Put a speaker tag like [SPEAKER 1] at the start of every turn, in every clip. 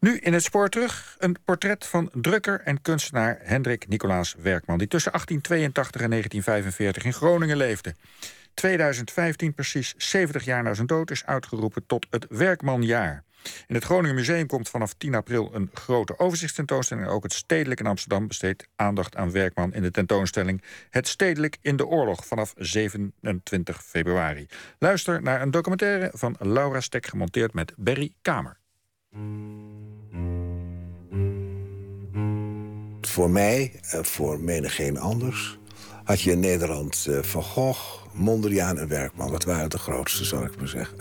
[SPEAKER 1] Nu in het spoor terug een portret van drukker en kunstenaar Hendrik Nicolaas Werkman... die tussen 1882 en 1945 in Groningen leefde. 2015, precies 70 jaar na zijn dood, is uitgeroepen tot het Werkmanjaar. In het Groningen Museum komt vanaf 10 april een grote overzichtstentoonstelling. En ook het Stedelijk in Amsterdam besteedt aandacht aan Werkman in de tentoonstelling Het Stedelijk in de Oorlog vanaf 27 februari. Luister naar een documentaire van Laura Stek gemonteerd met Berry Kamer.
[SPEAKER 2] Voor mij en voor menigeen anders had je in Nederland uh, Van Gogh, Mondriaan en Werkman. Dat waren de grootste, zal ik maar zeggen.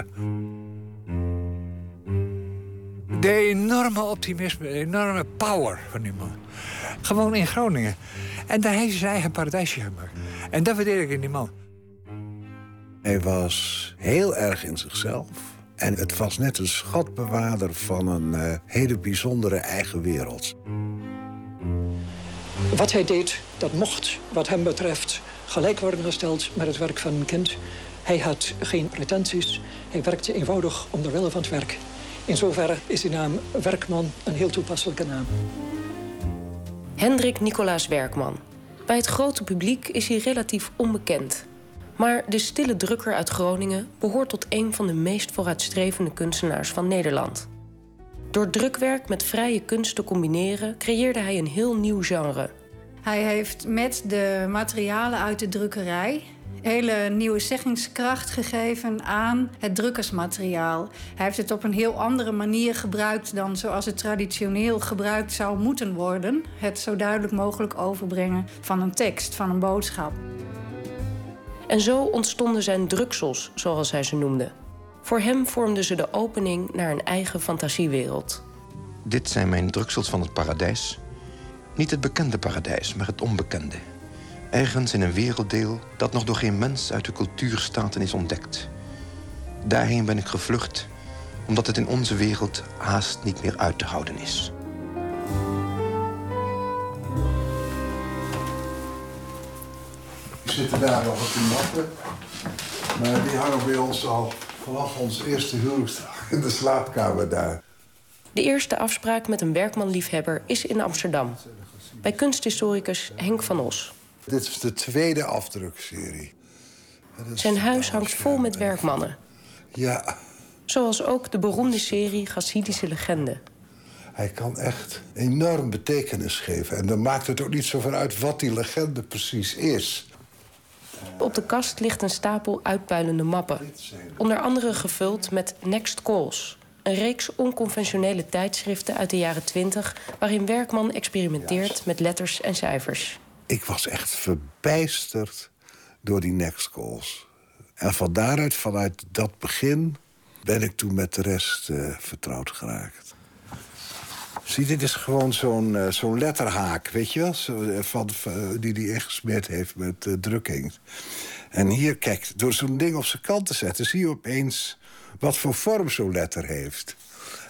[SPEAKER 3] De enorme optimisme, de enorme power van die man. Gewoon in Groningen. En daar heeft hij zijn eigen paradijsje gemaakt. En dat waardeer ik in die man.
[SPEAKER 2] Hij was heel erg in zichzelf. En het was net een schatbewaarder van een uh, hele bijzondere eigen wereld.
[SPEAKER 4] Wat hij deed, dat mocht wat hem betreft gelijk worden gesteld met het werk van een kind. Hij had geen pretenties. Hij werkte eenvoudig om de wille van het werk. In zoverre is die naam Werkman een heel toepasselijke naam.
[SPEAKER 5] Hendrik Nicolaas Werkman. Bij het grote publiek is hij relatief onbekend. Maar de stille drukker uit Groningen behoort tot een van de meest vooruitstrevende kunstenaars van Nederland. Door drukwerk met vrije kunst te combineren creëerde hij een heel nieuw genre.
[SPEAKER 6] Hij heeft met de materialen uit de drukkerij hele nieuwe zeggingskracht gegeven aan het drukkersmateriaal. Hij heeft het op een heel andere manier gebruikt dan zoals het traditioneel gebruikt zou moeten worden. Het zo duidelijk mogelijk overbrengen van een tekst, van een boodschap.
[SPEAKER 5] En zo ontstonden zijn druksels, zoals hij ze noemde. Voor hem vormden ze de opening naar een eigen fantasiewereld.
[SPEAKER 7] Dit zijn mijn druksels van het paradijs. Niet het bekende paradijs, maar het onbekende. Ergens in een werelddeel dat nog door geen mens uit de cultuurstaten is ontdekt. Daarheen ben ik gevlucht, omdat het in onze wereld haast niet meer uit te houden is.
[SPEAKER 2] Zitten daar nog op die matten. Maar die hangen bij ons al vanaf ons eerste huwelijksdag in de slaapkamer daar.
[SPEAKER 5] De eerste afspraak met een werkmanliefhebber is in Amsterdam. Bij kunsthistoricus Henk van Os.
[SPEAKER 2] Dit is de tweede afdrukserie.
[SPEAKER 5] Zijn huis hangt vol met werkmannen.
[SPEAKER 2] Ja.
[SPEAKER 5] Zoals ook de beroemde serie Gassidische Legende.
[SPEAKER 2] Hij kan echt enorm betekenis geven. En dan maakt het ook niet zo uit wat die legende precies is.
[SPEAKER 5] Op de kast ligt een stapel uitpuilende mappen. Onder andere gevuld met Next Calls. Een reeks onconventionele tijdschriften uit de jaren 20... waarin Werkman experimenteert met letters en cijfers.
[SPEAKER 2] Ik was echt verbijsterd door die Next Calls. En van daaruit, vanuit dat begin... ben ik toen met de rest uh, vertrouwd geraakt. Zie, dit is gewoon zo'n uh, zo'n letterhaak, weet je wel? Zo, uh, van, die hij ingesmeerd heeft met drukking. En hier, kijk, door zo'n ding op zijn kant te zetten... zie je opeens wat voor vorm zo'n letter heeft.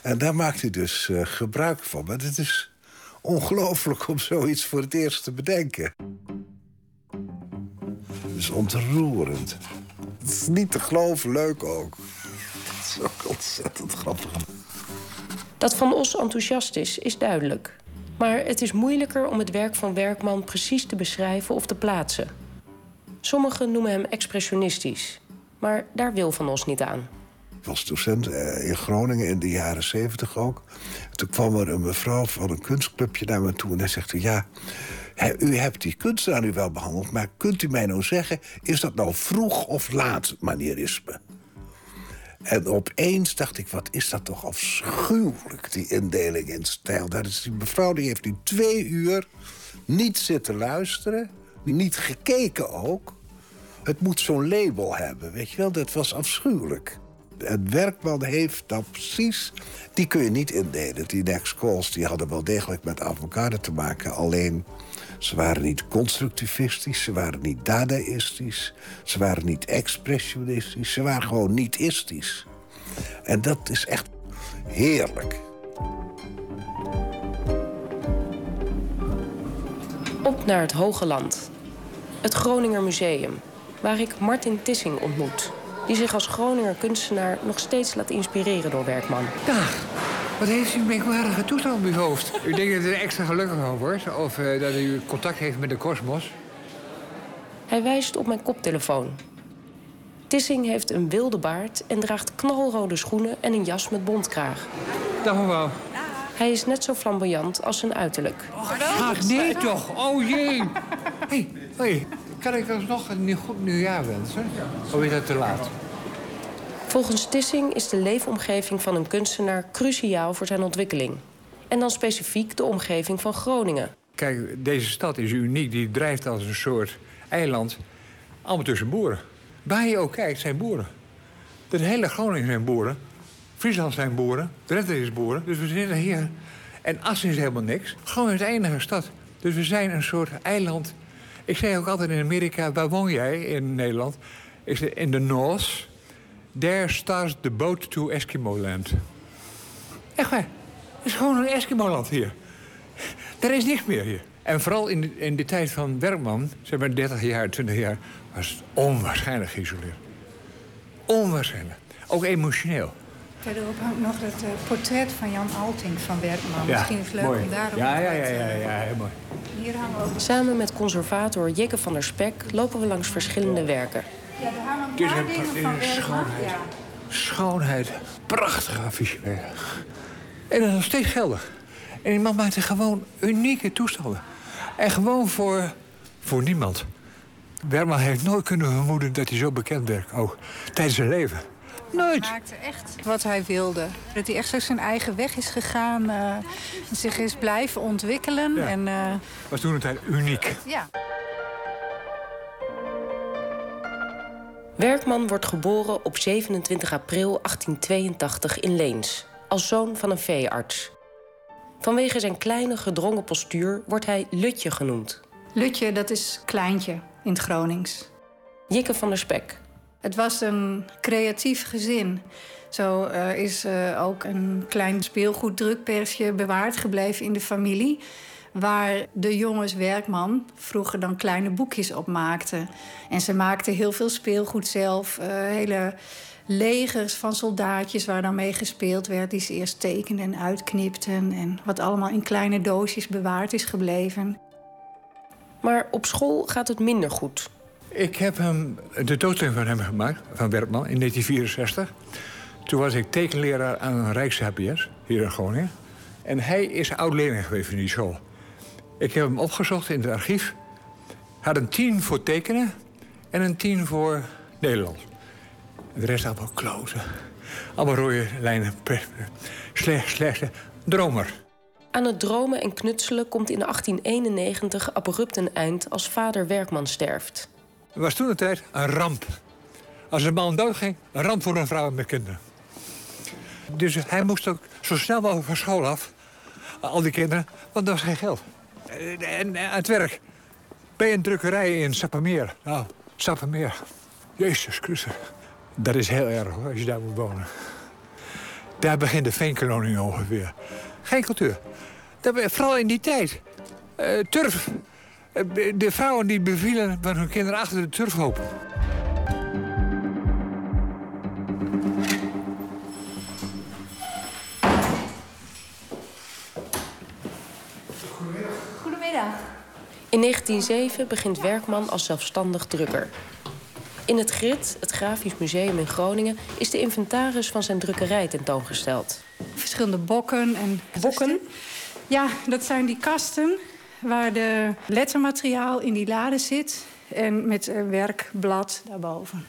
[SPEAKER 2] En daar maakt hij dus gebruik van. Maar het is ongelooflijk om zoiets voor het eerst te bedenken. Het is ontroerend. Het is niet te geloven, leuk ook. Het is ook ontzettend grappig.
[SPEAKER 5] Dat Van Os enthousiast is, is duidelijk. Maar het is moeilijker om het werk van Werkman precies te beschrijven of te plaatsen. Sommigen noemen hem expressionistisch. Maar daar wil Van Os niet aan.
[SPEAKER 2] Ik was docent in Groningen in de jaren zeventig ook. Toen kwam er een mevrouw van een kunstclubje naar me toe... en hij zegt, ja, u hebt die kunstenaar nu wel behandeld... maar kunt u mij nou zeggen, is dat nou vroeg of laat manierisme? En opeens dacht ik, wat is dat toch afschuwelijk, die indeling in stijl. Daar is die mevrouw, die heeft nu twee uur niet zitten luisteren... niet gekeken ook. Het moet zo'n label hebben, weet je wel. Dat was afschuwelijk het werkman heeft dan precies... Die kun je niet indelen. Die next calls die hadden wel degelijk met avocado te maken. Alleen, ze waren niet constructivistisch. Ze waren niet dadaistisch. Ze waren niet expressionistisch. Ze waren gewoon niet-istisch. En dat is echt heerlijk.
[SPEAKER 5] Op naar het Hoge Land. Het Groninger Museum, waar ik Martin Tissing ontmoet die zich als Groninger kunstenaar nog steeds laat inspireren door Werkman.
[SPEAKER 3] Dag. Wat heeft u een merkwaardige toestand op uw hoofd? U denkt dat u er extra gelukkig van wordt? Of uh, dat u contact heeft met de kosmos?
[SPEAKER 5] Hij wijst op mijn koptelefoon. Tissing heeft een wilde baard en draagt knalrode schoenen en een jas met bontkraag.
[SPEAKER 3] Dag mevrouw.
[SPEAKER 5] Hij is net zo flamboyant als zijn uiterlijk.
[SPEAKER 3] Ach, nee toch? Oh jee. hey, hey, kan ik alsnog een goed nieuwjaar wensen? Of is dat te laat?
[SPEAKER 5] Volgens Tissing is de leefomgeving van een kunstenaar cruciaal voor zijn ontwikkeling. En dan specifiek de omgeving van Groningen.
[SPEAKER 3] Kijk, deze stad is uniek. Die drijft als een soort eiland. Allemaal tussen boeren. Waar je ook kijkt, zijn boeren. De hele Groningen zijn boeren. Friesland zijn boeren. Drenthe is boeren. Dus we zitten hier. En Assen is helemaal niks. Gewoon is de enige stad. Dus we zijn een soort eiland. Ik zei ook altijd in Amerika, waar woon jij in Nederland? Ik zei, in de North. There starts the boat to Eskimo-land. Echt waar. Het is gewoon een Eskimo-land hier. Er is niks meer hier. En vooral in de, in de tijd van Werkman, zeg maar 30 jaar, 20 jaar, was het onwaarschijnlijk geïsoleerd. Onwaarschijnlijk. Ook emotioneel.
[SPEAKER 6] Verderop hangt nog het uh, portret van Jan Alting van Werkman. Ja, Misschien is het leuk
[SPEAKER 3] mooi.
[SPEAKER 6] om daarop
[SPEAKER 3] ja, ja,
[SPEAKER 6] te
[SPEAKER 3] ja, ja, ja, heel mooi.
[SPEAKER 6] Hier hangen ook...
[SPEAKER 5] Samen met conservator Jikke van der Spek lopen we langs verschillende werken.
[SPEAKER 6] Ja, er hangen een paar dingen van
[SPEAKER 3] een schoonheid.
[SPEAKER 6] Ja.
[SPEAKER 3] Schoonheid. Prachtige affiche. En dat is nog steeds geldig. En die man maakte gewoon unieke toestanden. En gewoon voor, voor niemand. Bergman heeft nooit kunnen vermoeden dat hij zo bekend werd. Ook tijdens zijn leven. Nooit.
[SPEAKER 6] maakte echt wat hij wilde. Dat hij echt zo zijn eigen weg is gegaan. eh, zich is blijven ontwikkelen.
[SPEAKER 3] Ja.
[SPEAKER 6] En, eh,
[SPEAKER 3] Was toen een tijd uniek.
[SPEAKER 6] ja.
[SPEAKER 5] Werkman wordt geboren op 27 april 1882 in Leens, als zoon van een veearts. Vanwege zijn kleine gedrongen postuur wordt hij Lutje genoemd.
[SPEAKER 6] Lutje, dat is kleintje in het Gronings.
[SPEAKER 5] Jikke van der Spek.
[SPEAKER 6] Het was een creatief gezin. Zo eh, is eh, ook een klein speelgoeddrukpersje bewaard gebleven in de familie. Waar de jongens Werkman vroeger dan kleine boekjes op maakten. En ze maakten heel veel speelgoed zelf. eh, hele legers van soldaatjes waar dan mee gespeeld werd. Die ze eerst tekenden en uitknipten. En wat allemaal in kleine doosjes bewaard is gebleven.
[SPEAKER 5] Maar op school gaat het minder goed.
[SPEAKER 3] Ik heb hem, de doodstelling van hem gemaakt, van Werkman, in 1964. Toen was ik tekenleraar aan een Rijks-HBS, hier in Groningen. En hij is oud-leerling geweest in die school. Ik heb hem opgezocht in het archief. Had een tien voor tekenen en een tien voor Nederlands. De rest allemaal kloten. Allemaal rode lijnen. Slecht, slechte dromer.
[SPEAKER 5] Aan het dromen en knutselen komt in 1891 abrupt een eind als vader Werkman sterft.
[SPEAKER 3] Het was toen een tijd een ramp. Als een man doodging, een ramp voor een vrouw met kinderen. Dus hij moest ook zo snel mogelijk van school af. Al die kinderen, want er was geen geld. En, en aan het werk. Bij een drukkerij in Sappemeer. Nou, Sappemeer. Jezus Christus. Dat is heel erg hoor, als je daar moet wonen. Daar begint de veenkolonie ongeveer. Geen cultuur. Vooral in die tijd. Eh, turf. Eh, De vrouwen die bevielen met hun kinderen achter de turfhoop.
[SPEAKER 6] Goedemiddag.
[SPEAKER 5] In 1907 begint Werkman als zelfstandig drukker. In het GRIT, het Grafisch Museum in Groningen, is de inventaris van zijn drukkerij tentoongesteld.
[SPEAKER 6] Verschillende bokken en bokken. Ja, dat zijn die kasten waar de lettermateriaal in die lade zit. En met een werkblad daarboven.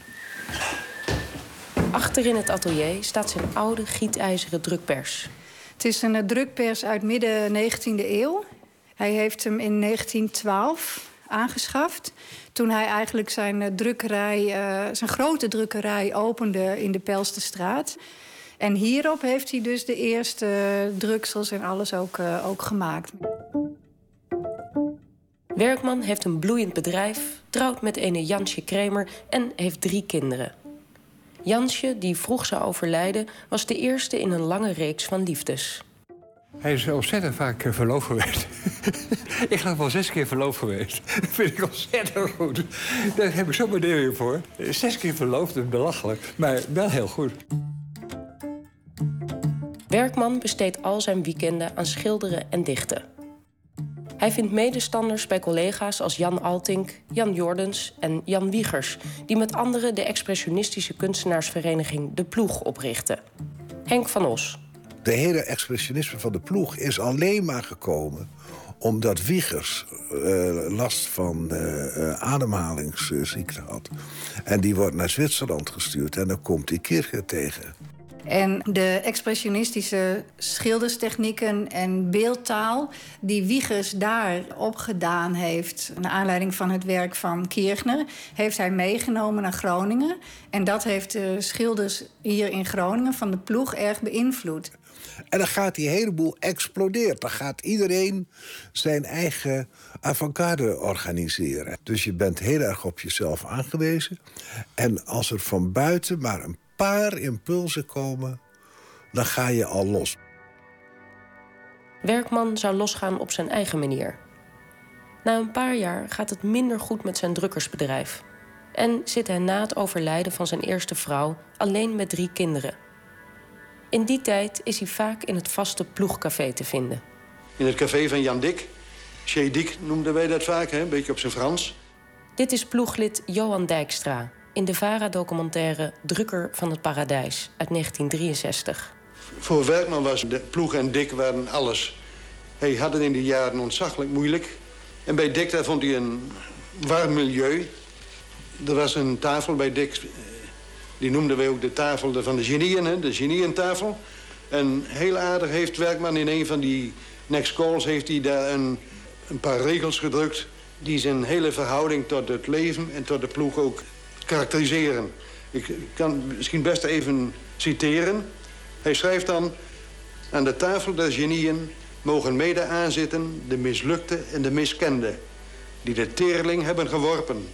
[SPEAKER 5] Achter in het atelier staat zijn oude gietijzeren drukpers.
[SPEAKER 6] Het is een eh, drukpers uit midden 19e eeuw. Hij heeft hem in 1912 aangeschaft. Toen hij eigenlijk zijn eh, drukkerij, eh, zijn grote drukkerij opende in de Pelsterstraat. En hierop heeft hij dus de eerste eh, druksels en alles ook, ook gemaakt.
[SPEAKER 5] Werkman heeft een bloeiend bedrijf, trouwt met ene Jansje Kremer en heeft drie kinderen. Jansje, die vroeg zou overlijden, was de eerste in een lange reeks van liefdes.
[SPEAKER 3] Hij is ontzettend vaak eh, verloofd geweest. ik geloof wel zes keer verloofd geweest. Dat vind ik ontzettend goed. Daar heb ik zo'n waardering voor. Zes keer verloofd is belachelijk, maar wel heel goed.
[SPEAKER 5] Werkman besteedt al zijn weekenden aan schilderen en dichten. Hij vindt medestanders bij collega's als Jan Altink, Jan Jordens en Jan Wiegers, die met anderen de expressionistische kunstenaarsvereniging De Ploeg oprichten. Henk van Os.
[SPEAKER 2] De hele expressionisme van de ploeg is alleen maar gekomen omdat Wiegers uh, last van uh, ademhalingsziekte had. En die wordt naar Zwitserland gestuurd en dan komt die Kircher tegen.
[SPEAKER 6] En de expressionistische schilderstechnieken en beeldtaal die Wiegers daar opgedaan heeft, naar aanleiding van het werk van Kirchner, heeft hij meegenomen naar Groningen. En dat heeft de schilders hier in Groningen van de ploeg erg beïnvloed.
[SPEAKER 2] En dan gaat die heleboel explodeert. Dan gaat iedereen zijn eigen avant-garde organiseren. Dus je bent heel erg op jezelf aangewezen. En als er van buiten maar een paar impulsen komen, dan ga je al los.
[SPEAKER 5] Werkman zou losgaan op zijn eigen manier. Na een paar jaar gaat het minder goed met zijn drukkersbedrijf. En zit hij na het overlijden van zijn eerste vrouw alleen met drie kinderen. In die tijd is hij vaak in het vaste ploegcafé te vinden.
[SPEAKER 8] In het café van Jan Dik. Chez Dik noemden wij dat vaak, hè? een beetje op zijn Frans.
[SPEAKER 5] Dit is ploeglid Johan Dijkstra in de VARA-documentaire Drukker van het Paradijs uit 1963.
[SPEAKER 8] Voor Werkman was de ploeg en Dik waren alles. Hij had het in die jaren ontzaglijk moeilijk. En bij Dik daar vond hij een warm milieu. Er was een tafel bij Dik die noemden wij ook de tafel van de genieën, hè, de genientafel. En heel aardig heeft Werkman in een van die next calls... heeft hij daar een, een paar regels gedrukt... die zijn hele verhouding tot het leven en tot de ploeg ook karakteriseren. Ik kan misschien best even citeren. Hij schrijft dan... Aan de tafel der genieën mogen mede aanzitten de mislukte en de miskende... die de teerling hebben geworpen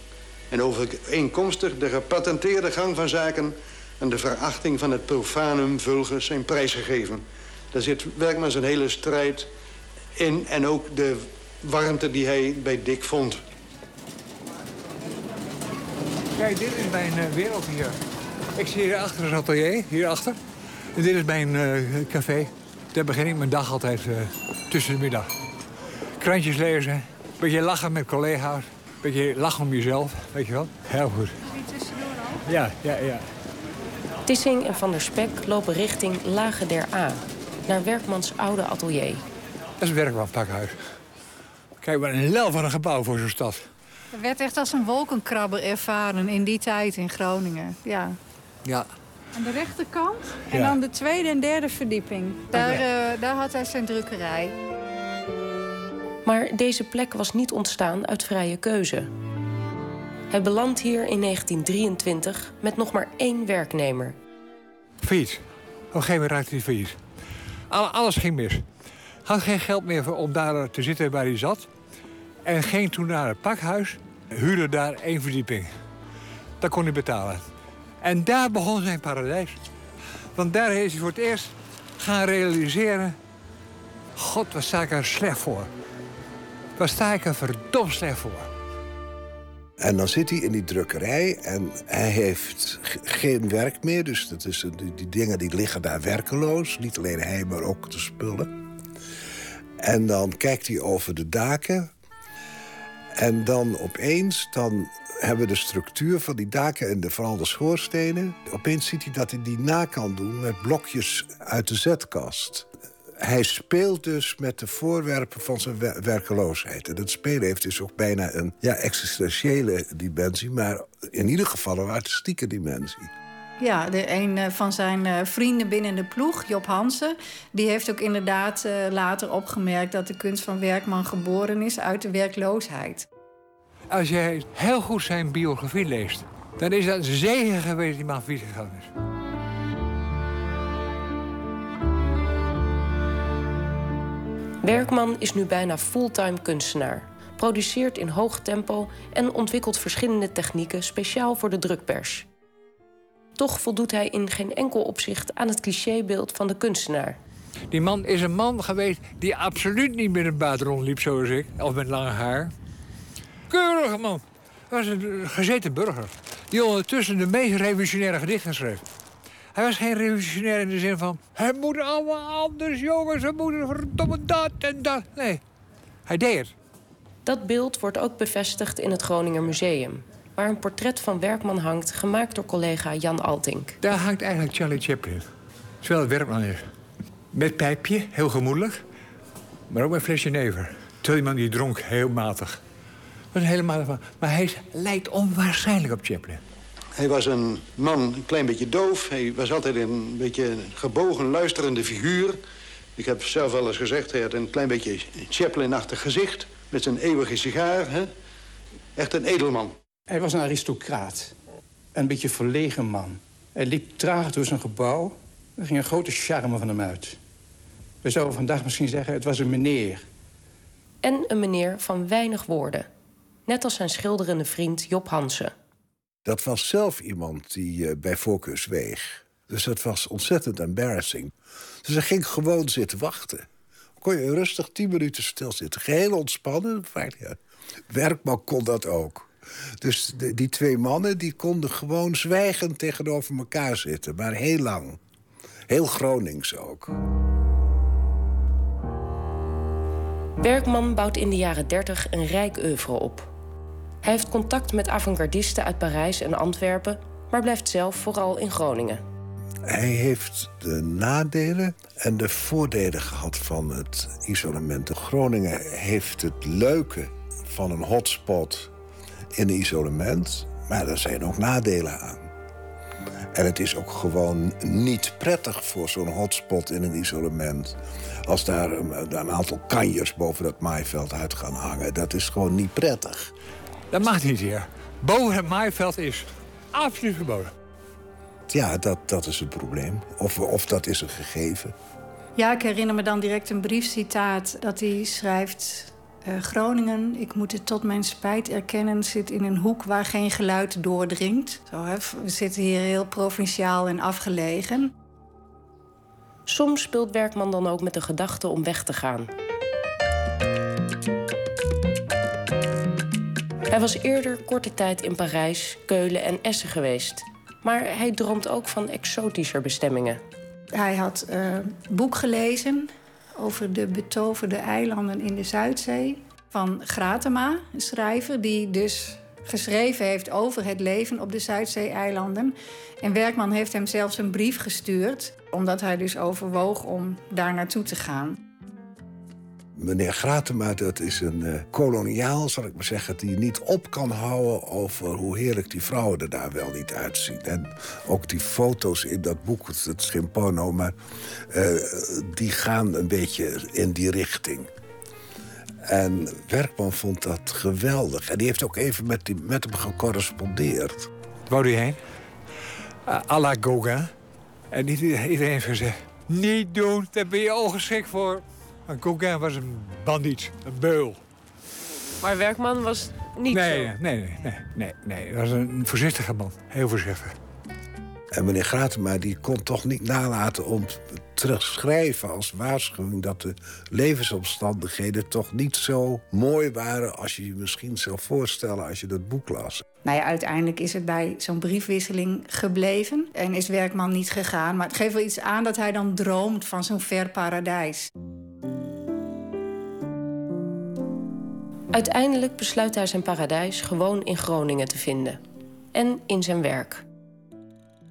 [SPEAKER 8] en overeenkomstig de gepatenteerde gang van zaken... en de verachting van het profanum vulgus zijn prijs gegeven. Daar zit werkelijk zijn hele strijd in en ook de warmte die hij bij Dick vond.
[SPEAKER 3] Kijk, dit is mijn uh, wereld hier. Ik zie hier achter het atelier, hierachter. En dit is mijn uh, café. Daar begin ik mijn dag altijd uh, tussen de middag. Krantjes lezen, een beetje lachen met collega's beetje lachen om jezelf, weet je wel. Heel goed. Ja, ja, ja.
[SPEAKER 5] Tissing en Van der Spek lopen richting Lage der A, naar Werkmans oude atelier.
[SPEAKER 3] Dat is een werkmanpakhuis. Kijk, wat een lel van een gebouw voor zo'n stad.
[SPEAKER 6] Het werd echt als een wolkenkrabber ervaren in die tijd in Groningen. Ja.
[SPEAKER 3] Ja.
[SPEAKER 6] Aan de rechterkant en dan de tweede en derde verdieping. Daar, uh, daar had hij zijn drukkerij.
[SPEAKER 5] Maar deze plek was niet ontstaan uit vrije keuze. Hij belandt hier in 1923 met nog maar één werknemer.
[SPEAKER 3] Failliet. Op een gegeven moment raakte hij failliet. Alles ging mis. Had geen geld meer om daar te zitten waar hij zat. En ging toen naar het pakhuis. Huurde daar één verdieping. Dat kon hij betalen. En daar begon zijn paradijs. Want daar is hij voor het eerst gaan realiseren... God, wat sta ik er slecht voor. Waar sta ik er verdomd slecht voor.
[SPEAKER 2] En dan zit hij in die drukkerij en hij heeft geen werk meer. Dus dat is, die, die, dingen die liggen daar werkeloos. Niet alleen hij, maar ook de spullen. En dan kijkt hij over de daken. En dan opeens dan hebben we de structuur van die daken en de, vooral de schoorstenen. Opeens ziet hij dat hij die na kan doen met blokjes uit de zetkast hij speelt dus met de voorwerpen van zijn werkeloosheid. En dat spelen heeft dus ook bijna een ja, existentiële dimensie... maar in ieder geval een artistieke dimensie.
[SPEAKER 6] Ja, de, een eh, van zijn eh, vrienden binnen de ploeg, Job Hansen... die heeft ook inderdaad uh, later opgemerkt... dat de kunst van Werkman geboren is uit de werkloosheid.
[SPEAKER 3] Als jij heel goed zijn biografie leest... dan is dat een zegen geweest die man gegaan is.
[SPEAKER 5] Werkman is nu bijna fulltime kunstenaar, produceert in hoog tempo en ontwikkelt verschillende technieken speciaal voor de drukpers. Toch voldoet hij in geen enkel opzicht aan het clichébeeld van de kunstenaar.
[SPEAKER 3] Die man is een man geweest die absoluut niet met een baard rondliep zoals ik, of met lang haar. Keurige man. Hij was een gezeten burger. Die ondertussen de meest revolutionaire gedichten schreef. Hij was geen revolutionair in de zin van... Het moet allemaal anders, jongens. We moeten verdomme dat en dat. Nee, hij deed het.
[SPEAKER 5] Dat beeld wordt ook bevestigd in het Groninger Museum... waar een portret van Werkman hangt, gemaakt door collega Jan Altink.
[SPEAKER 3] Daar hangt eigenlijk Charlie Chaplin. Terwijl het Werkman is. Met pijpje, heel gemoedelijk. Maar ook met flesje never. Terwijl man die dronk heel matig. Dat is helemaal van. Maar hij lijkt onwaarschijnlijk op Chaplin.
[SPEAKER 8] Hij was een man, een klein beetje doof. Hij was altijd een beetje een gebogen, luisterende figuur. Ik heb zelf wel eens gezegd, hij had een klein beetje Chaplin-achtig gezicht... met zijn eeuwige sigaar. Hè? Echt een edelman.
[SPEAKER 9] Hij was een aristocraat. Een beetje verlegen man. Hij liep traag door zijn gebouw. Er ging een grote charme van hem uit. We zouden vandaag misschien zeggen, het was een meneer.
[SPEAKER 5] En een meneer van weinig woorden. Net als zijn schilderende vriend Job Hansen.
[SPEAKER 2] Dat was zelf iemand die uh, bij voorkeur zweeg. Dus dat was ontzettend embarrassing. Dus hij ging gewoon zitten wachten. Kon je rustig tien minuten stilzitten. Geheel ontspannen. Werkman kon dat ook. Dus die twee mannen die konden gewoon zwijgend tegenover elkaar zitten. Maar heel lang. Heel Gronings ook.
[SPEAKER 5] Werkman bouwt in de jaren 30 een rijk oeuvre op. Hij heeft contact met avant-gardisten uit Parijs en Antwerpen, maar blijft zelf vooral in Groningen.
[SPEAKER 2] Hij heeft de nadelen en de voordelen gehad van het isolement. Groningen heeft het leuke van een hotspot in isolement, maar er zijn ook nadelen aan. En het is ook gewoon niet prettig voor zo'n hotspot in een isolement. Als daar een, een, aantal kanjers boven dat maaiveld uit gaan hangen. Dat is gewoon niet prettig.
[SPEAKER 3] Dat mag niet hier. Boven het maaiveld is absoluut verboden.
[SPEAKER 2] Ja, dat, dat is het probleem. Of, of dat is een gegeven.
[SPEAKER 6] Ja, ik herinner me dan direct een briefcitaat dat hij schrijft... Uh, Groningen, ik moet het tot mijn spijt erkennen, zit in een hoek waar geen geluid doordringt. Zo, hè, we zitten hier heel provinciaal en afgelegen.
[SPEAKER 5] Soms speelt Werkman dan ook met de gedachte om weg te gaan. Hij was eerder korte tijd in Parijs, Keulen en Essen geweest. Maar hij droomt ook van exotischer bestemmingen.
[SPEAKER 6] Hij had een uh, boek gelezen over de betoverde eilanden in de Zuidzee van Gratema, een schrijver die dus geschreven heeft over het leven op de Zuidzee-eilanden. En Werkman heeft hem zelfs een brief gestuurd, omdat hij dus overwoog om daar naartoe te gaan.
[SPEAKER 2] Meneer Gratema, dat is een uh, koloniaal, zal ik maar zeggen... die niet op kan houden over hoe heerlijk die vrouwen er daar wel niet uitzien. En ook die foto's in dat boek, het is maar uh, die gaan een beetje in die richting. En Werkman vond dat geweldig. En die heeft ook even met, die, met hem gecorrespondeerd.
[SPEAKER 3] Wou die heen? Uh, à la Gauguin. En iedereen heeft gezegd... Niet doen, daar ben je ongeschikt voor. Maar Gauguin was een bandiet, een beul.
[SPEAKER 5] Maar Werkman was niet
[SPEAKER 3] nee,
[SPEAKER 5] zo?
[SPEAKER 3] Nee, nee, nee, nee, nee. Dat was een voorzichtige man. Heel voorzichtig.
[SPEAKER 2] En meneer Gratema die kon toch niet nalaten om te schrijven als waarschuwing... dat de levensomstandigheden toch niet zo mooi waren... als je je misschien zou voorstellen als je dat boek las.
[SPEAKER 6] Nou ja, uiteindelijk is het bij zo'n briefwisseling gebleven... en is Werkman niet gegaan. Maar het geeft wel iets aan dat hij dan droomt van zo'n ver paradijs.
[SPEAKER 5] Uiteindelijk besluit hij zijn paradijs gewoon in Groningen te vinden. En in zijn werk.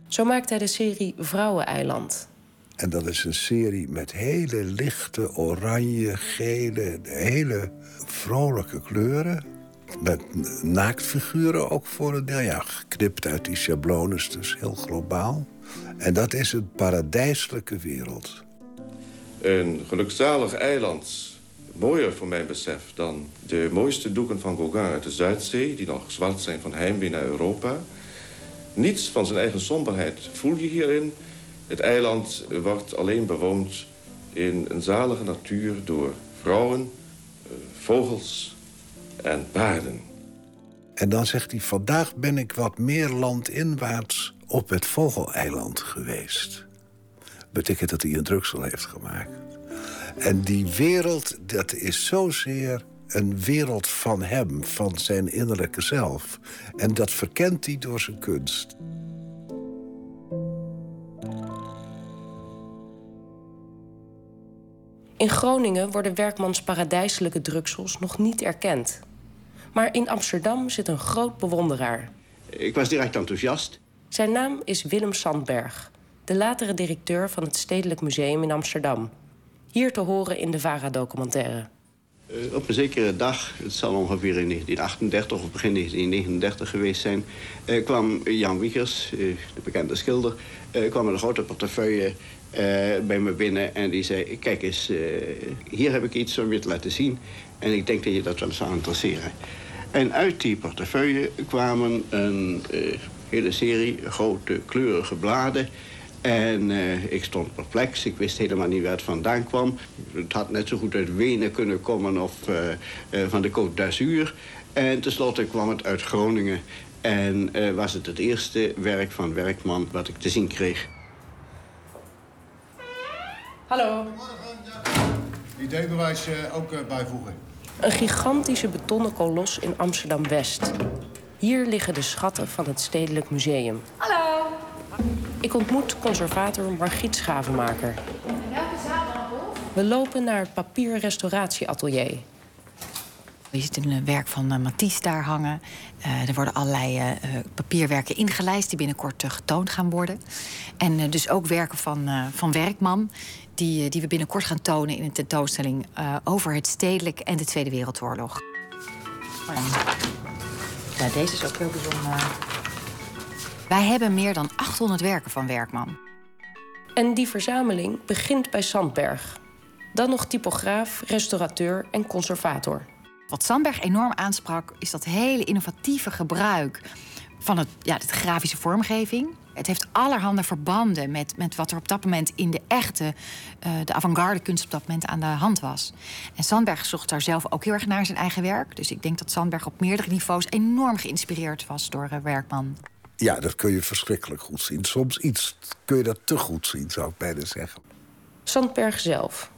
[SPEAKER 5] Zo maakt hij de serie Vrouweneiland.
[SPEAKER 2] En dat is een serie met hele lichte oranje, gele, hele vrolijke kleuren. Met naaktfiguren ook voor een deel. Ja, geknipt uit die schablones, dus heel globaal. En dat is een paradijselijke wereld.
[SPEAKER 10] Een gelukzalig eiland mooier voor mijn besef dan de mooiste doeken van Gauguin uit de Zuidzee... die nog zwart zijn van heimwee naar Europa. Niets van zijn eigen somberheid voel je hierin. Het eiland wordt alleen bewoond in een zalige natuur door vrouwen, eh, vogels en paarden.
[SPEAKER 2] En dan zegt hij, vandaag ben ik wat meer landinwaarts op het Vogeleiland geweest betekent dat hij een druksel heeft gemaakt. En die wereld, dat is zozeer een wereld van hem, van zijn innerlijke zelf. En dat verkent hij door zijn kunst.
[SPEAKER 5] In Groningen worden werkmans paradijselijke druksels nog niet erkend. Maar in Amsterdam zit een groot bewonderaar.
[SPEAKER 11] Ik was direct enthousiast.
[SPEAKER 5] Zijn naam is Willem Sandberg de latere directeur van het Stedelijk Museum in Amsterdam. Hier te horen in de VARA-documentaire.
[SPEAKER 11] Uh, op een zekere dag, het zal ongeveer in 1938 of begin 1939 geweest zijn... Uh, kwam Jan Wiegers, uh, de bekende schilder, kwam een grote portefeuille bij me binnen... en die zei, kijk eens, hier heb ik iets om je te laten zien... en ik denk dat je dat wel zou interesseren. En uit die portefeuille kwamen een hele serie grote kleurige bladen... En uh, ik stond perplex. Ik wist helemaal niet waar het vandaan kwam. Het had net zo goed uit Wenen kunnen komen of uh, uh, van de Côte d'Azur. En tenslotte kwam het uit Groningen. En was het het eerste werk van Werkman wat ik te zien kreeg.
[SPEAKER 5] Hallo.
[SPEAKER 12] ID-bewijs ook bijvoegen.
[SPEAKER 5] Een gigantische betonnen kolos in Amsterdam-West. Hier liggen de schatten van het Stedelijk Museum.
[SPEAKER 13] Hallo.
[SPEAKER 5] Ik ontmoet conservator Margriet Schavenmaker. We lopen naar het papierrestauratieatelier.
[SPEAKER 13] Je ziet een werk van uh, Matisse daar hangen. Uh, er worden allerlei uh, papierwerken ingelijst die binnenkort getoond gaan worden. En dus ook werken van, van Werkman, die, die we binnenkort gaan tonen in een tentoonstelling over het stedelijk en de Tweede Wereldoorlog. Ja, deze is ook heel bijzonder. Wij hebben meer dan 800 werken van Werkman.
[SPEAKER 5] En die verzameling begint bij Sandberg. Dan nog typograaf, restaurateur en conservator.
[SPEAKER 13] Wat Sandberg enorm aansprak, is dat hele innovatieve gebruik van het, ja, de grafische vormgeving. Het heeft allerhande verbanden met, met wat er op dat moment in de echte, uh, de avant-garde kunst op dat moment aan de hand was. En Sandberg zocht daar zelf ook heel erg naar zijn eigen werk. Dus ik denk dat Sandberg op meerdere niveaus enorm geïnspireerd was door uh, Werkman.
[SPEAKER 2] Ja, dat kun je verschrikkelijk goed zien. Soms iets kun je dat te goed zien, zou ik bijna zeggen.
[SPEAKER 5] Sandberg zelf.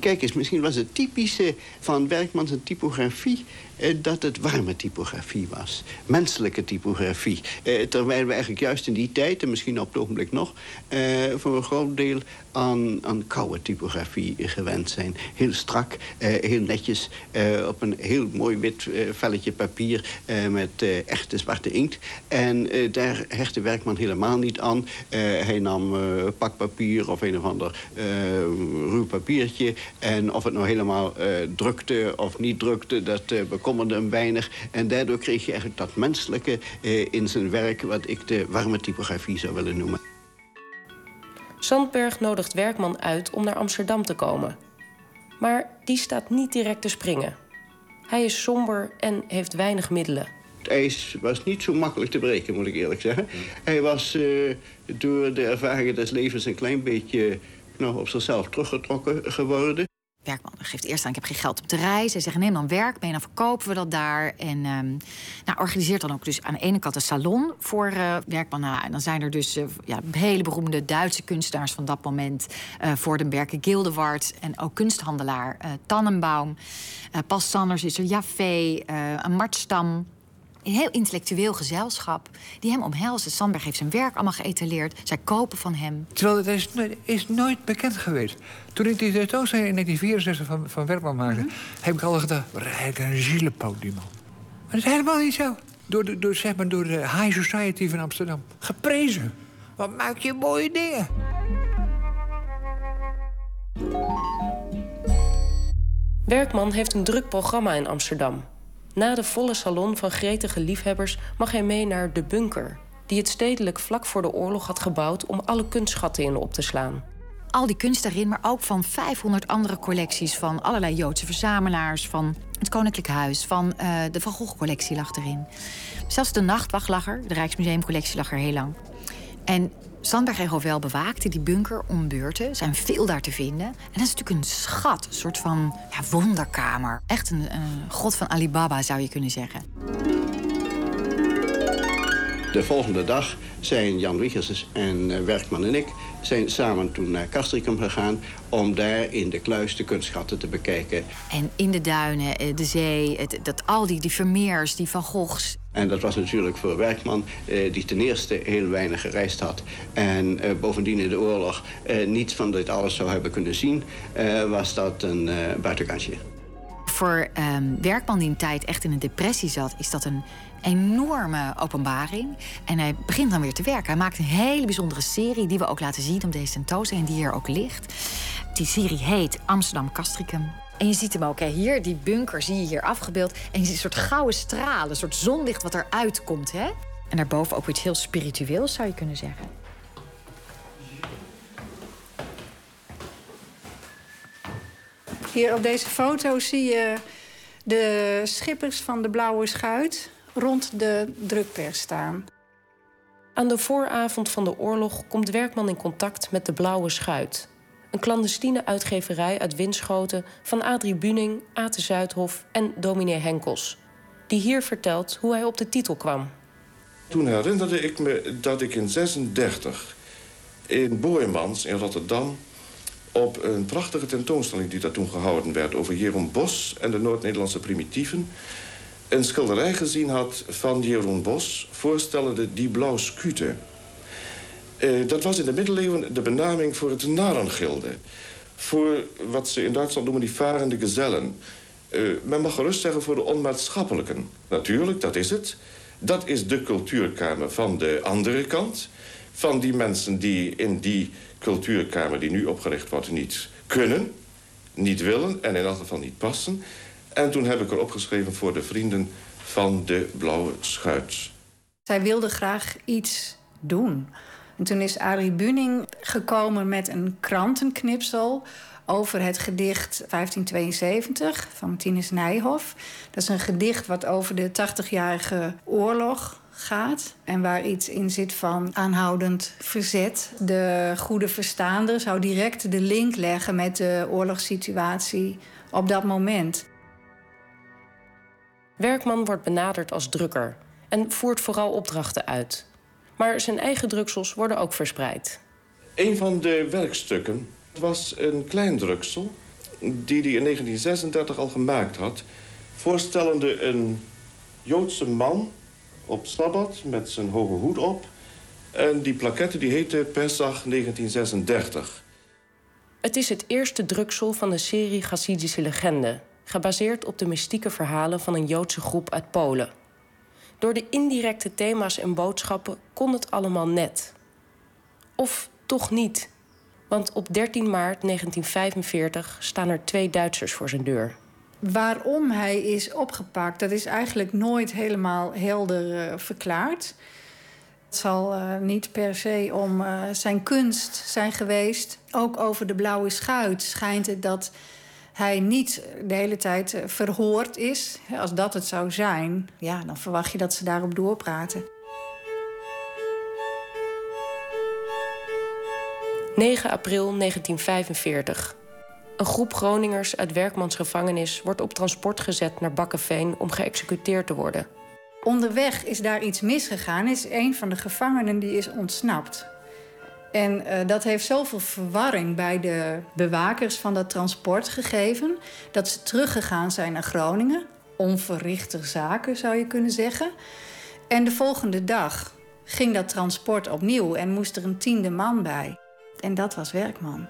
[SPEAKER 11] Kijk eens, misschien was het typische van Werkman zijn typografie... Eh, dat het warme typografie was. Menselijke typografie. Eh, terwijl we eigenlijk juist in die tijd, en misschien op het ogenblik nog... Eh, voor een groot deel aan, aan koude typografie gewend zijn. Heel strak, heel netjes, op een heel mooi wit velletje papier... met echte zwarte inkt. En daar hechtte Werkman helemaal niet aan. hij nam pakpapier of een of ander ruw papiertje... en of het nou helemaal drukte of niet drukte, dat bekommerde hem weinig. En daardoor kreeg je eigenlijk dat menselijke in zijn werk... wat ik de warme typografie zou willen noemen.
[SPEAKER 5] Sandberg nodigt Werkman uit om naar Amsterdam te komen. Maar die staat niet direct te springen. Hij is somber en heeft weinig middelen.
[SPEAKER 11] Het ijs was niet zo makkelijk te breken, moet ik eerlijk zeggen. Hij was uh, door de ervaringen des levens een klein beetje nou, op zichzelf teruggetrokken geworden.
[SPEAKER 13] Werkman geeft eerst aan, ik heb geen geld om te reizen. Hij zegt, neem dan werk mee, dan verkopen we dat daar. En um, nou, organiseert dan ook dus aan de ene kant een salon voor uh, en dan zijn er dus uh, ja, hele beroemde Duitse kunstenaars van dat moment. Uh, de Berken Gildewart en ook kunsthandelaar Tannenbaum. Pas Sanders is er, Jaffe, een Mart Stam... Een heel intellectueel gezelschap die hem omhelzen. Sandberg heeft zijn werk allemaal geëtaleerd. Zij kopen van hem.
[SPEAKER 3] Terwijl het is, is nooit bekend geweest. Toen ik die tentoonstelling in 1964 van, van Werkman maakte... Mm -hmm. heb ik al gedacht, rijk een zielepoot, die man. Maar dat is helemaal niet zo. Door de, door, zeg maar, door de high society van Amsterdam. Geprezen. Wat maak je mooie dingen.
[SPEAKER 5] Werkman heeft een druk programma in Amsterdam. Na de volle salon van gretige liefhebbers mag hij mee naar de bunker, die het stedelijk vlak voor de oorlog had gebouwd om alle kunstschatten in op te slaan.
[SPEAKER 13] Al die kunst daarin, maar ook van 500 andere collecties van allerlei Joodse verzamelaars, van het Koninklijk Huis, van uh, de Van Gogh-collectie lag erin. Zelfs de Nachtwacht lag er, de Rijksmuseumcollectie lag er heel lang. En Sandberg en Rovel bewaakten die bunker om beurten. zijn veel daar te vinden. En dat is natuurlijk een schat, een soort van ja, wonderkamer. Echt een, een god van Alibaba, zou je kunnen zeggen.
[SPEAKER 11] De volgende dag zijn Jan Wiegers en uh, Werkman en ik zijn samen toen naar Castricum gegaan... om daar in de kluis de kunstschatten te bekijken.
[SPEAKER 13] En in de duinen, de zee, het, dat, al die, die Vermeers, die Van Goghs...
[SPEAKER 11] En dat was natuurlijk voor Werkman, eh, die ten eerste heel weinig gereisd had... en eh, bovendien in de oorlog eh, niets van dit alles zou hebben kunnen zien... Eh, was dat een eh, buitenkantje.
[SPEAKER 13] Voor ehm, Werkman die een tijd echt in een depressie zat... is dat een enorme openbaring. En hij begint dan weer te werken. Hij maakt een hele bijzondere serie die we ook laten zien op deze tentoonstelling... die hier ook ligt. Die serie heet Amsterdam Castricum. En je ziet hem ook, hè, hier, die bunker zie je hier afgebeeld. En je ziet een soort gouden stralen, een soort zonlicht wat eruit komt. Hè? En daarboven ook iets heel spiritueels, zou je kunnen zeggen.
[SPEAKER 6] Hier op deze foto zie je de schippers van de Blauwe Schuit rond de drukpers staan.
[SPEAKER 5] Aan de vooravond van de oorlog komt Werkman in contact met de Blauwe Schuit. Een clandestine uitgeverij uit Winschoten van Adrie Buning, Ate Zuidhof en dominee Henkels. Die hier vertelt hoe hij op de titel kwam.
[SPEAKER 10] Toen herinnerde ik me dat ik in 36 in Boijmans in Rotterdam... op een prachtige tentoonstelling die daar toen gehouden werd... over Jeroen Bos en de Noord-Nederlandse primitieven... een schilderij gezien had van Jeroen Bos... voorstellende Die Blauw Scute. Uh, dat was in de middeleeuwen de benaming voor het narengilde. Voor wat ze in Duitsland noemen die varende gezellen. Uh, men mag gerust zeggen voor de onmaatschappelijken. Natuurlijk, dat is het. Dat is de cultuurkamer van de andere kant. Van die mensen die in die cultuurkamer die nu opgericht wordt niet kunnen, niet willen en in elk geval niet passen. En toen heb ik er opgeschreven voor de vrienden van de Blauwe Schuit.
[SPEAKER 6] Zij wilde graag iets doen. En toen is Arie Buning gekomen met een krantenknipsel over het gedicht 1572 van Martinus Nijhoff. Dat is een gedicht wat over de 80-jarige oorlog gaat. En waar iets in zit van aanhoudend verzet. De goede verstaander zou direct de link leggen met de oorlogssituatie op dat moment.
[SPEAKER 5] Werkman wordt benaderd als drukker en voert vooral opdrachten uit. Maar zijn eigen druksels worden ook verspreid.
[SPEAKER 10] Een van de werkstukken was een klein druksel... die hij in 1936 al gemaakt had... voorstellende een Joodse man op Sabbat met zijn hoge hoed op... en die plaquette die heette Pesach 1936.
[SPEAKER 5] Het is het eerste druksel van de serie Chassidische legende... gebaseerd op de mystieke verhalen van een Joodse groep uit Polen... Door de indirecte thema's en boodschappen kon het allemaal net. Of toch niet. Want op 13 maart 1945 staan er twee Duitsers voor zijn deur.
[SPEAKER 6] Waarom hij is opgepakt, dat is eigenlijk nooit helemaal helder uh, verklaard. Het zal uh, niet per se om uh, zijn kunst zijn geweest. Ook over de blauwe schuit schijnt het dat hij niet de hele tijd eh, verhoord is. Als dat het zou zijn, ja, dan verwacht je dat ze daarop doorpraten.
[SPEAKER 5] 9 april 1945. Een groep Groningers uit Werkmans gevangenis wordt op transport gezet naar Bakkeveen om geëxecuteerd te worden.
[SPEAKER 6] Onderweg is daar iets misgegaan. Is een van de gevangenen die is ontsnapt. En uh, dat heeft zoveel verwarring bij de bewakers van dat transport gegeven... dat ze teruggegaan zijn naar Groningen. Onverrichter zaken, zou je kunnen zeggen. En de volgende dag ging dat transport opnieuw en moest er een tiende man bij. En dat was Werkman.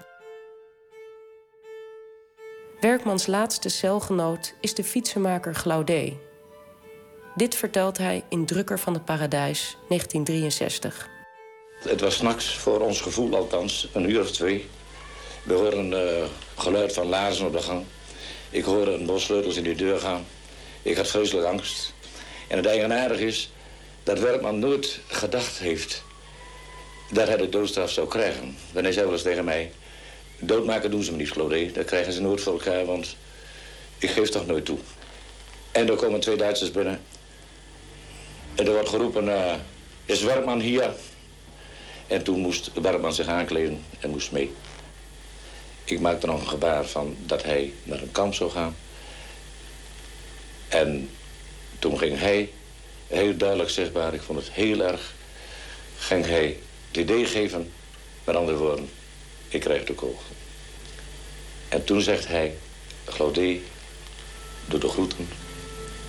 [SPEAKER 5] Werkmans laatste celgenoot is de fietsenmaker Glaudé. Dit vertelt hij in Drukker van het Paradijs, 1963.
[SPEAKER 12] Het was s'nachts, voor ons gevoel althans, een uur of twee. We hoorden uh, geluid van lazen op de gang. Ik hoorde een bos sleutels in die deur gaan. Ik had vreselijk angst. En het eigenaardige is dat Werkman nooit gedacht heeft dat hij de doodstraf zou krijgen. Dan hij wel eens tegen mij... doodmaken doen ze me niet, Claudé. Dat krijgen ze nooit voor elkaar, want ik geef toch nooit toe. En er komen twee Duitsers binnen. En er wordt geroepen, uh, is Werkman hier? En toen moest Werkman zich aankleden en moest mee. Ik maakte nog een gebaar van dat hij naar een kamp zou gaan. En toen ging hij, heel duidelijk zichtbaar, ik vond het heel erg... ging hij het idee geven, met andere woorden, ik krijg de kogel. En toen zegt hij, Claudie, doe de groeten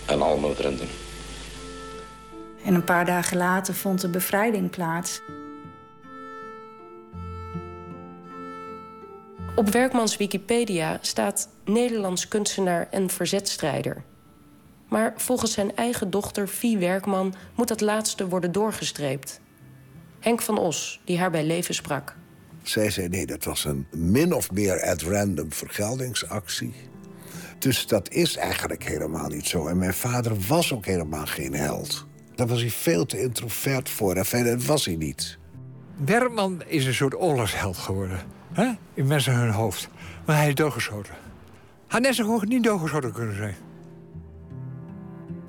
[SPEAKER 12] aan allemaal vrienden.
[SPEAKER 6] En een paar dagen later vond de bevrijding plaats.
[SPEAKER 5] Op Werkmans Wikipedia staat Nederlands kunstenaar en verzetstrijder. Maar volgens zijn eigen dochter Vie Werkman moet dat laatste worden doorgestreept. Henk van Os, die haar bij leven sprak.
[SPEAKER 2] Zij zei nee, dat was een min of meer at random vergeldingsactie. Dus dat is eigenlijk helemaal niet zo. En mijn vader was ook helemaal geen held. Daar was hij veel te introvert voor. En dat was hij niet.
[SPEAKER 3] Werkman is een soort oorlogsheld geworden. Hè? In mensen hun hoofd. Maar hij is doodgeschoten. Hij net zo goed niet doodgeschoten kunnen zijn.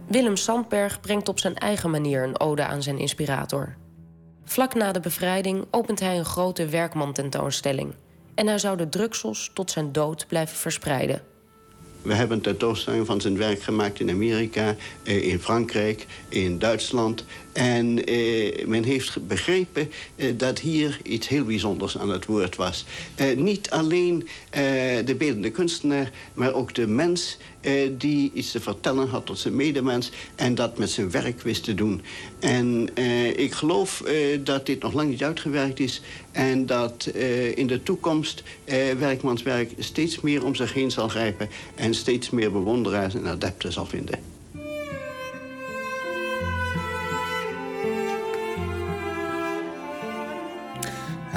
[SPEAKER 5] Willem Sandberg brengt op zijn eigen manier een ode aan zijn inspirator. Vlak na de bevrijding opent hij een grote werkman-tentoonstelling. En hij zou de drugsels tot zijn dood blijven verspreiden.
[SPEAKER 11] We hebben een tentoonstelling van zijn werk gemaakt in Amerika, eh, in Frankrijk, in Duitsland. En eh, men heeft begrepen eh, dat hier iets heel bijzonders aan het woord was. Eh, niet alleen eh, de beeldende kunstenaar, maar ook de mens die iets te vertellen had tot zijn medemens en dat met zijn werk wist te doen. En ik geloof dat dit nog lang niet uitgewerkt is en dat in de toekomst Werkmans werk steeds meer om zich heen zal grijpen en steeds meer bewonderaars en adepten zal vinden.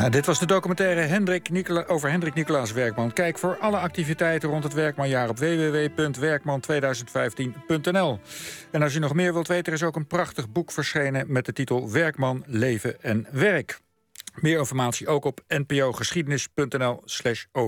[SPEAKER 1] Dit was de documentaire Hendrik Nicola over Hendrik Nicolaas Werkman. Kijk voor alle activiteiten rond het Werkmanjaar op www.werkman2015.nl. En als u nog meer wilt weten, er is ook een prachtig boek verschenen... met de titel Werkman, Leven en Werk. Meer informatie ook op npogeschiedenis.nl